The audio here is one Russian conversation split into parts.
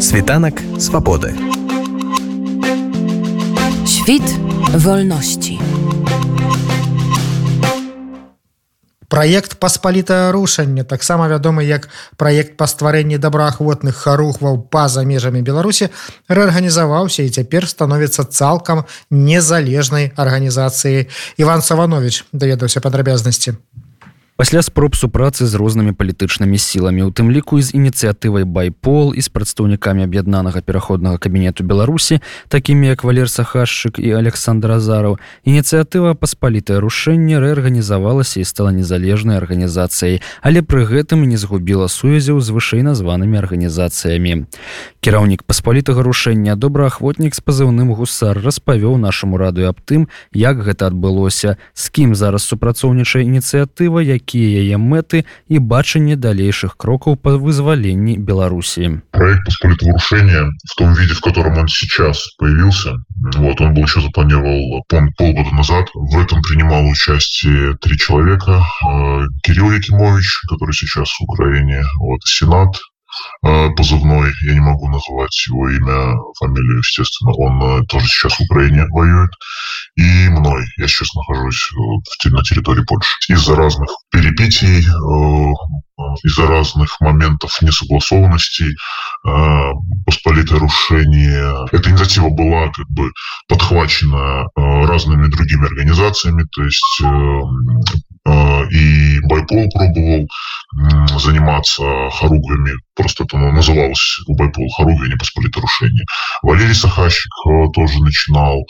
Світанак свабоды. Świt wolności. Праект паспалітае рушанне таксама вядомы як праект па стварэнні добраахвотных харухваў па-за межамі Беларусі рэарганізаваўся і цяпер становіцца цалкам незалежнай арганізацыі Іван Саванович даведаўся падрабязнасці пасля спроб супрацы з рознымі палітычнымі сіламі у тым ліку з ініцыятывай байпол і з прадстаўнікамі аб'яднанага пераходнага кабінету беларусі такімі як валер сахашчык і александр азараў ініцыятыва паспалітае рушэнне рэарганізавалася і стала незалежнай арганізацыяй але пры гэтым не згубіла сувязяў з вышэй названымі арганізацыямі. Кіраўнік паспалітага рушэння добраахвотнік з пазыўным гусар распавёў нашаму радыё аб тым як гэта адбылося з кім зараз супрацоўнічае ініцыятыва які якія яе мэты і бачанне далейших крокаў по вызваленні беларуси проект посполитворушения в том виде в котором он сейчас появился вот он был еще запланировал пом полгода назад в этом принимал участие три человека э, кирилл якимович который сейчас в украине вот сенат Э, позывной, я не могу называть его имя, фамилию, естественно, он э, тоже сейчас в Украине воюет, и мной, я сейчас нахожусь э, на территории Польши. Из-за разных перипетий, из-за разных моментов несогласованностей, посполитое рушение. Эта инициатива была как бы подхвачена разными другими организациями, то есть и Байпол пробовал заниматься хоругвями. Просто это называлось у Байпол хоругви непосполиторушение. Валерий Сахащик э, тоже начинал,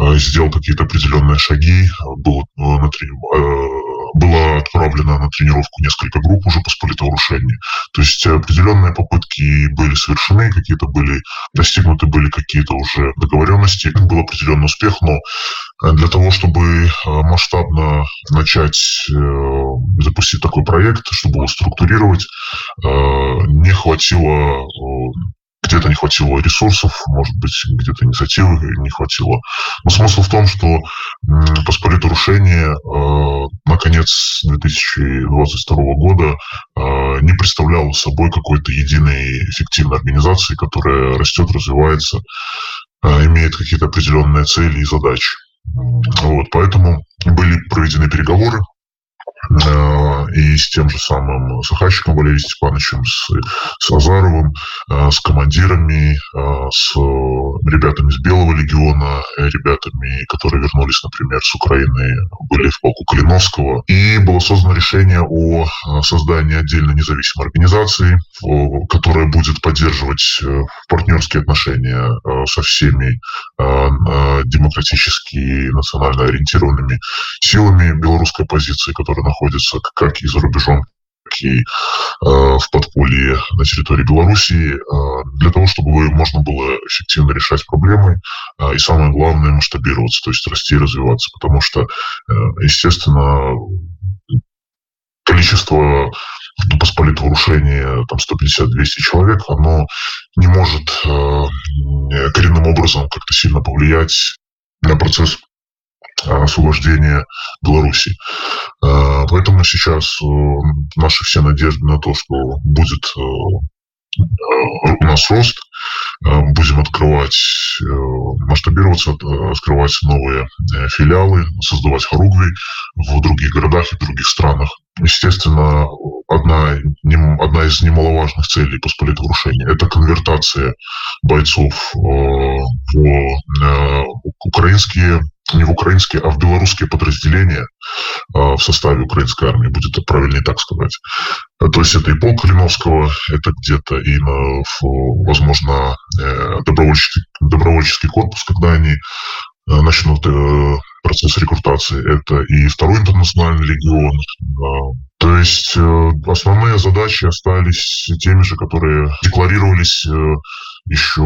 э, сделал какие-то определенные шаги. Был э, на три было отправлено на тренировку несколько групп уже посполитоорушения. То есть определенные попытки были совершены, какие-то были достигнуты, были какие-то уже договоренности, был определенный успех, но для того, чтобы масштабно начать запустить такой проект, чтобы его структурировать, не хватило где-то не хватило ресурсов, может быть, где-то инициативы не хватило. Но смысл в том, что посполитое рушение э, на конец 2022 года э, не представляло собой какой-то единой эффективной организации, которая растет, развивается, э, имеет какие-то определенные цели и задачи. Вот, поэтому были проведены переговоры Э, и с тем же самым Сахащиком Валерием Степановичем, с, с Азаровым, э, с командирами, э, с ребятами с Белого легиона, ребятами, которые вернулись, например, с Украины, были в полку Калиновского. И было создано решение о создании отдельно независимой организации, которая будет поддерживать партнерские отношения со всеми демократически национально ориентированными силами белорусской оппозиции, которые находятся как и за рубежом, так и э, в подполье на территории Беларуси, э, для того, чтобы можно было эффективно решать проблемы э, и, самое главное, масштабироваться, то есть расти и развиваться. Потому что, э, естественно, количество посполитого нарушения там 150-200 человек, оно не может э, коренным образом как-то сильно повлиять на процесс освобождения Беларуси. А, поэтому сейчас э, наши все надежды на то, что будет э, у нас рост, э, будем открывать, масштабироваться, открывать новые филиалы, создавать хоругви в других городах и других странах. Естественно, одна, одна из немаловажных целей посполитогрушения – это конвертация бойцов в украинские не в украинские, а в белорусские подразделения а, в составе украинской армии, будет правильнее так сказать. То есть это и полк Калиновского, это где-то и, возможно, э, добровольческий, добровольческий корпус, когда они э, начнут э, процесс рекрутации. Это и второй интернациональный легион. То есть основные задачи остались теми же, которые декларировались еще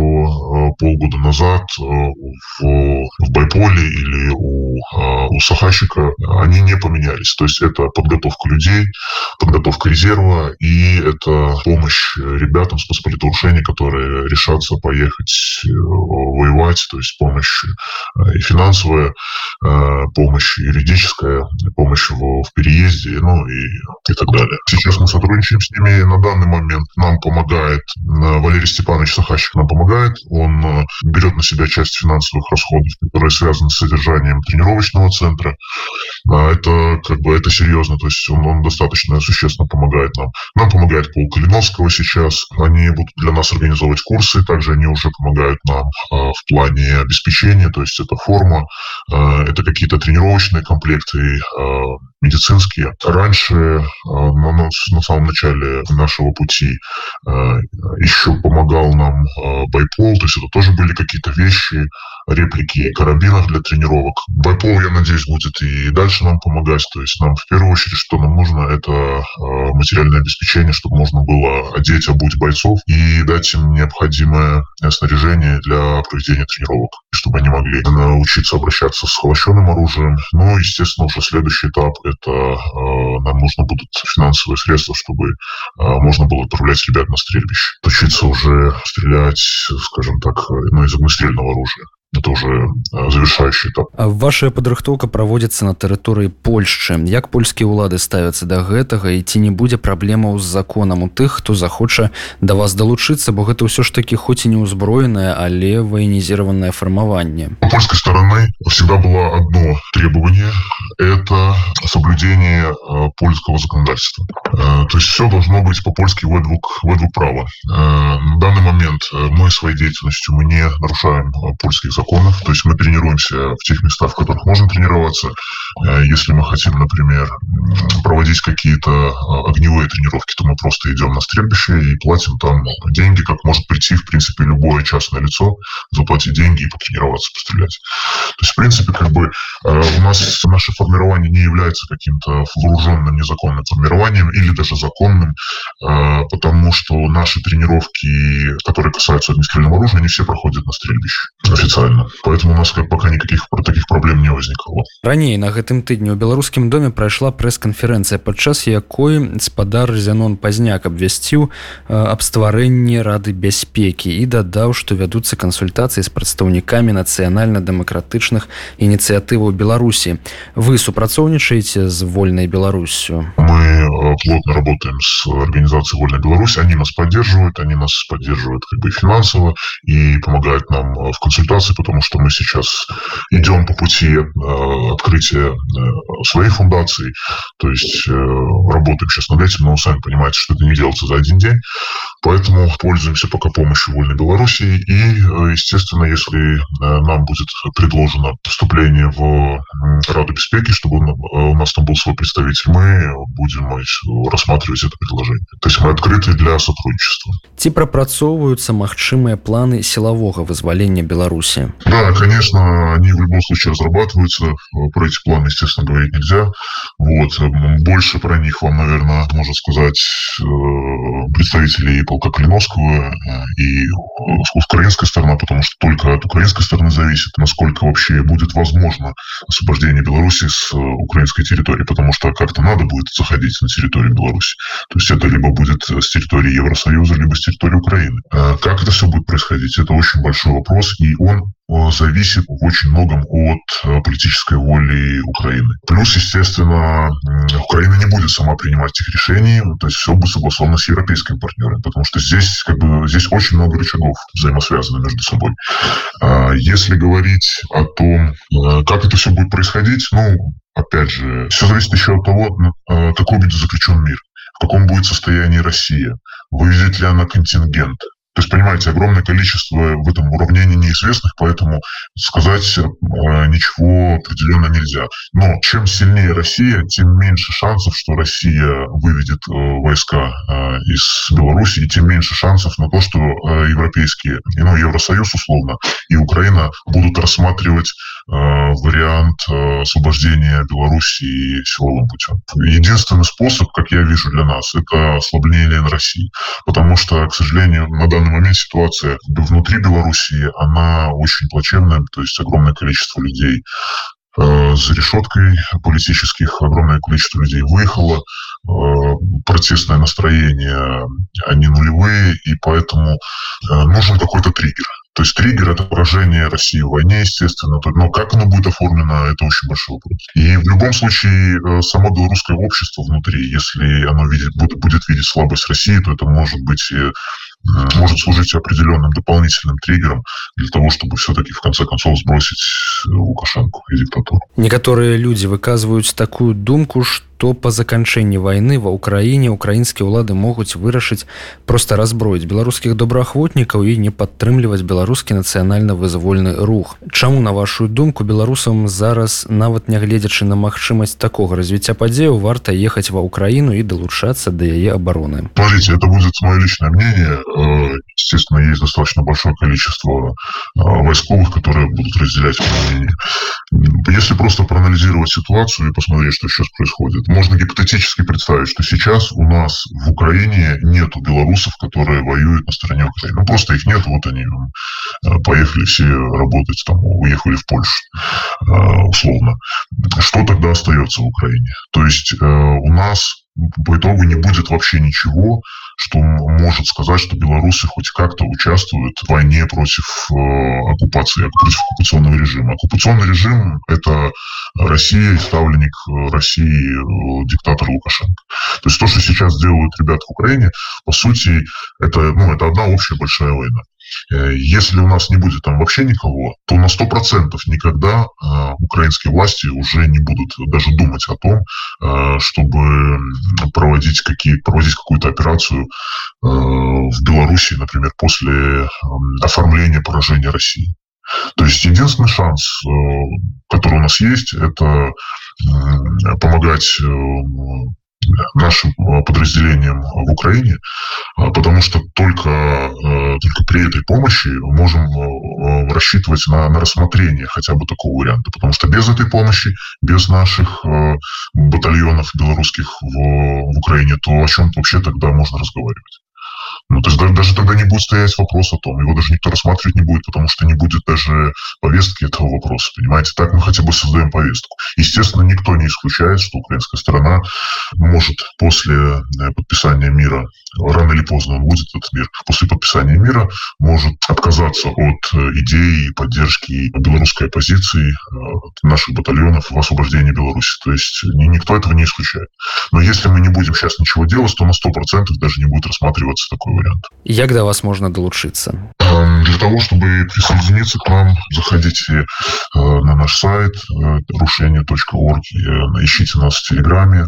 полгода назад в, в Байполе или у у Сахащика, они не поменялись. То есть это подготовка людей, подготовка резерва и это помощь ребятам с посполитоушения, которые решатся поехать воевать, то есть помощь и финансовая, помощь юридическая, помощь в, в переезде, ну и, и так далее. Сейчас мы сотрудничаем с ними на данный момент. Нам помогает Валерий Степанович Сахащик, нам помогает. Он берет на себя часть финансовых расходов, которые связаны с содержанием тренировочного центра. Это как бы это серьезно, то есть он, он достаточно существенно помогает нам. Нам помогает Пол Калиновского сейчас. Они будут для нас организовывать курсы, также они уже помогают нам в плане обеспечения, то есть это форма, это какие-то тренировочные комплекты, медицинские. Раньше, на, на самом начале нашего пути, еще помогал нам Байпол, то есть это тоже были какие-то вещи, реплики карабинов для тренировок. Байпол, я надеюсь, будет и дальше нам помогать. То есть нам в первую очередь, что нам нужно, это материальное обеспечение, чтобы можно было одеть, обуть бойцов и дать им необходимое снаряжение для проведения тренировок, чтобы они могли научиться обращаться с холощенным оружием. Ну, естественно, уже следующий этап – это нам нужно будут финансовые средства, чтобы можно было отправлять ребят на стрельбище. Учиться уже стрелять, скажем так, ну, из огнестрельного оружия это уже завершающий этап. Ваша падрыхтоўка праводзіцца на тэрыторыі Польшчы. Як польскія ўлады ставяцца да гэтага і ці не будзе праблемаў з законам у тых, хто захоча да вас далучыцца, бо гэта ўсё ж такі хоць і не ўзброенае, але военизированное формование. У польской стороны всегда было одно требование – это соблюдение польского законодательства. То есть все должно быть по-польски ведвук, ведвук права. На данный момент мы своей деятельностью мы не нарушаем польских законов законов. То есть мы тренируемся в тех местах, в которых можно тренироваться. Э, если мы хотим, например, проводить какие-то э, огневые тренировки, то мы просто идем на стрельбище и платим там деньги, как может прийти, в принципе, любое частное лицо, заплатить деньги и потренироваться, пострелять. То есть, в принципе, как бы э, у нас наше формирование не является каким-то вооруженным незаконным формированием или даже законным, потому что наши тренировки, которые касаются огнестрельного оружия, они все проходят на стрельбище официально нормально поэтому у нас как пока никаких про таких проблем не возникало раней на гэтым тыдні у беларускім доме прайшла прэс-канферэнцыя падчас якой спадар зянон пазняк абвясціў аб стварэнні рады бяспекі і дадаў што вядуцца кансультацыі з прадстаўнікамі нацыянальна-дэмакратычных ініцыятываў беларусі вы супрацоўнічаеце з вольнай беларусю мы плотно работаем с организацией вольной беларусь они нас поддерживают они нас поддерживают как бы финансово и помогают нам в консультации потому что мы сейчас идем по пути э, открытия э, своей фундации, то есть э, работаем сейчас над этим, но вы сами понимаете, что это не делается за один день, поэтому пользуемся пока помощью Вольной Беларуси и, естественно, если нам будет предложено вступление в Раду Беспеки, чтобы у нас там был свой представитель, мы будем рассматривать это предложение. То есть мы открыты для сотрудничества. Ці прапрацоўваюцца магчымыя планы сілавога вызвалення Беларусі Да, конечно, они в любом случае разрабатываются. Про эти планы, естественно, говорить нельзя. Вот. Больше про них вам, наверное, может сказать э, представители полка Клиновского э, и украинской стороны, потому что только от украинской стороны зависит, насколько вообще будет возможно освобождение Беларуси с э, украинской территории, потому что как-то надо будет заходить на территорию Беларуси. То есть это либо будет с территории Евросоюза, либо с территории Украины. Как это все будет происходить? Это очень большой вопрос, и он зависит в очень многом от э, политической воли Украины. Плюс, естественно, Украина не будет сама принимать этих решений, то есть все будет согласовано с европейскими партнерами, потому что здесь как бы здесь очень много рычагов взаимосвязаны между собой. А если говорить о том, э, как это все будет происходить, ну, опять же, все зависит еще от того, э, какой будет заключен мир, в каком будет состоянии Россия, вывезет ли она контингент, то есть, понимаете, огромное количество в этом уравнении неизвестных, поэтому сказать э, ничего определенно нельзя. Но чем сильнее Россия, тем меньше шансов, что Россия выведет э, войска э, из Беларуси, и тем меньше шансов на то, что европейские, ну, Евросоюз условно, и Украина будут рассматривать вариант э, освобождения Беларуси силовым путем. Единственный способ, как я вижу для нас, это ослабление России. Потому что, к сожалению, на данный момент ситуация внутри Белоруссии, она очень плачевная, то есть огромное количество людей э, за решеткой политических огромное количество людей выехало, э, протестное настроение, они нулевые, и поэтому нужен какой-то триггер. То есть триггер – это поражение России в войне, естественно. Но как оно будет оформлено, это очень большой вопрос. И в любом случае, само белорусское общество внутри, если оно видит, будет, будет видеть слабость России, то это может быть может служить определенным дополнительным триггером для того, чтобы все-таки в конце концов сбросить Лукашенко и диктатуру. Некоторые люди выказывают такую думку, что то па заканчэнні войны ва ўкраіне украінскія ўлады могуць вырашыць просто разброіць беларускіх добраахвотнікаў і не падтрымліваць беларускі нацыянальна вызвольны рух Чаму на вашу думку беларусам зараз нават нягледзячы на магчымасць такога развіцця падзеяў варта ехаць ва ўкраіну і далучацца да яе обороны Смотрите, это будет мое личное мнение э, естественно есть достаточно большое количество э, войсковых которые будут разделять если просто проанализировать ситуацию и посмотреть что сейчас происходит можно гипотетически представить, что сейчас у нас в Украине нету белорусов, которые воюют на стороне Украины. Ну, просто их нет, вот они э, поехали все работать, там, уехали в Польшу, э, условно. Что тогда остается в Украине? То есть э, у нас по итогу не будет вообще ничего, что может сказать, что белорусы хоть как-то участвуют в войне против э, оккупации, против оккупационного режима. Оккупационный режим – это Россия, ставленник э, России, э, диктатор Лукашенко. То есть то, что сейчас делают ребята в Украине, по сути, это, ну, это одна общая большая война. Э, если у нас не будет там вообще никого, то на 100% никогда э, украинские власти уже не будут даже думать о том, э, чтобы проводить, какие, проводить какую-то операцию в Беларуси, например, после оформления поражения России. То есть единственный шанс, который у нас есть, это помогать нашим э, подразделениям в Украине, а, потому что только, э, только при этой помощи можем э, рассчитывать на, на рассмотрение хотя бы такого варианта. Потому что без этой помощи, без наших батальонов белорусских в, в Украине, то о чем вообще тогда можно разговаривать? Ну, то есть даже, даже тогда не будет стоять вопрос о том, его даже никто рассматривать не будет, потому что не будет даже повестки этого вопроса, понимаете? Так мы хотя бы создаем повестку. Естественно, никто не исключает, что украинская сторона может после э, подписания мира, рано или поздно он будет этот мир, после подписания мира может отказаться от э, идеи и поддержки белорусской оппозиции, э, наших батальонов в освобождении Беларуси. То есть никто этого не исключает. Но если мы не будем сейчас ничего делать, то на 100% даже не будет рассматриваться такой вариант. Як до вас можно долучиться? Для того, чтобы присоединиться к нам, заходите э, на наш сайт э, э, ищите нас в Телеграме,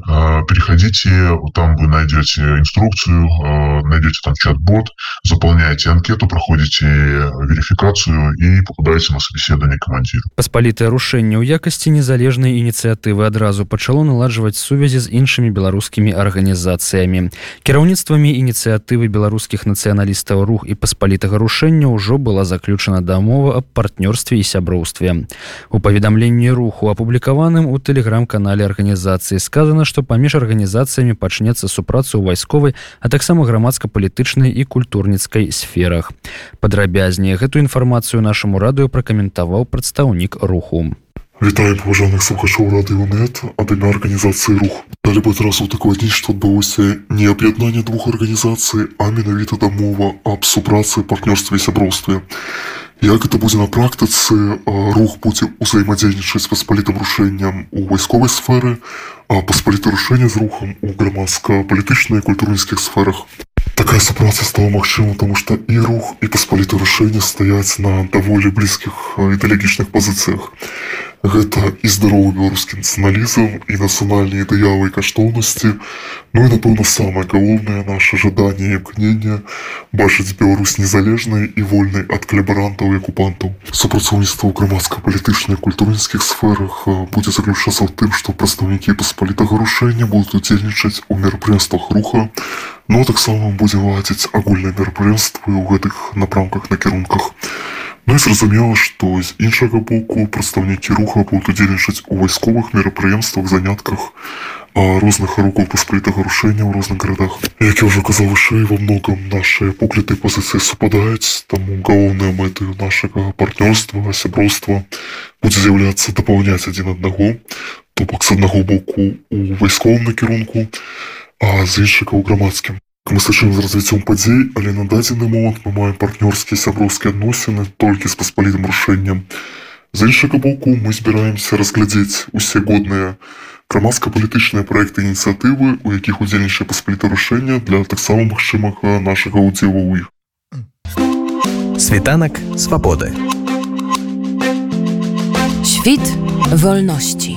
переходите, там вы найдете инструкцию, найдете там чат-бот, заполняете анкету, проходите верификацию и попадаете на собеседование командиру. Паспалітае рушэнне ў якасці незалежнай ініцыятывы адразу пачало наладжваць сувязі з іншымі беларускімі арганізацыямі. Кіраўніцтвамі ініцыятывы беларускіх нацыяналістаў рух і паспалітага рушэння ўжо была заключана дамова аб партнёрстве і сяброўстве. У паведамленні руху апублікаваным у тэлеграм-канале арганізацыі сказана, што паміж арганізацыямі пачнецца супрацу ў вайсковай, а таксама грамадска-палітычнай і культурніцкай сферах. Падрабязней гэтую інфармацыю нашаму радыё пракаментаваў прадстаўнік руху. Вітаю паважаных слухачоў радыёнет ад імя арганізацыі рух. Далі бы адразу укладніць, што адбылося не аб'яднанне двух арганізацый, а менавіта дамова аб супрацы партнёрстве і сяброўстве. Як это будзе на практыцы, рух будзе ўзаемадзейнічаць паспалітым рушэнням у вайсковай сферы, а паспаліты рушэнне з рухам у грамадска-палітычнай і культурніцкіх сферах. Такая супраца стала магчыма, таму што і рух і паспаліты рашэнне стаяць на даволі блізкіх ідэалагічных пазіцыях. Гэта і здаровы беларускі нацыяналізм і нацыянальныя ідэявы і каштоўнасці. Ну і напэўна самае галоўнае наше жаданне і імкнення бачыць Беларусь незалежнай і вольнай ад калябарантаў і акупантаў. Супрацоўніцтва ў грамадска-палітычных культурніцкіх сферах будзе заключацца ў тым, што прадстаўнікі паспалітага рушэння будуць удзельнічаць у мерапрыемствах руха, Ну таксама будзе ладзіць агульныя мерапрыемствы ў гэтых напрамках накірунках. Ну і зразумела, што з іншага боку прадстаўнікі руха будуць удзельнічаць у вайсковых мерапрыемствах занятках а розных харукаў паспалітага рушэння ў розных гарадах. Як я ўжо казаў вышэй, во многом нашыя погляды пазіцыі супадаюць, таму галоўныя мэты нашага партнёрства, сяброўства будзе з'яўляцца дапаўняць адзін аднаго, то бок з аднаго боку у вайсковым накірунку, а з іншага ў грамадскім. Мы сачым з развіццём падзей, але на дадзены момант мы маем партнёрскія сяброўскія адносіны толькі з паспалітым рушэннем. З іншага боку мы збіраемся разглядзець усе годныя грамадска-палітычныя праекты ініцыятывы, у якіх удзельнічае паспаліта рушэння для таксама магчымага нашага ўдзелу ў іх. Світанак свабоды. Świt wolności.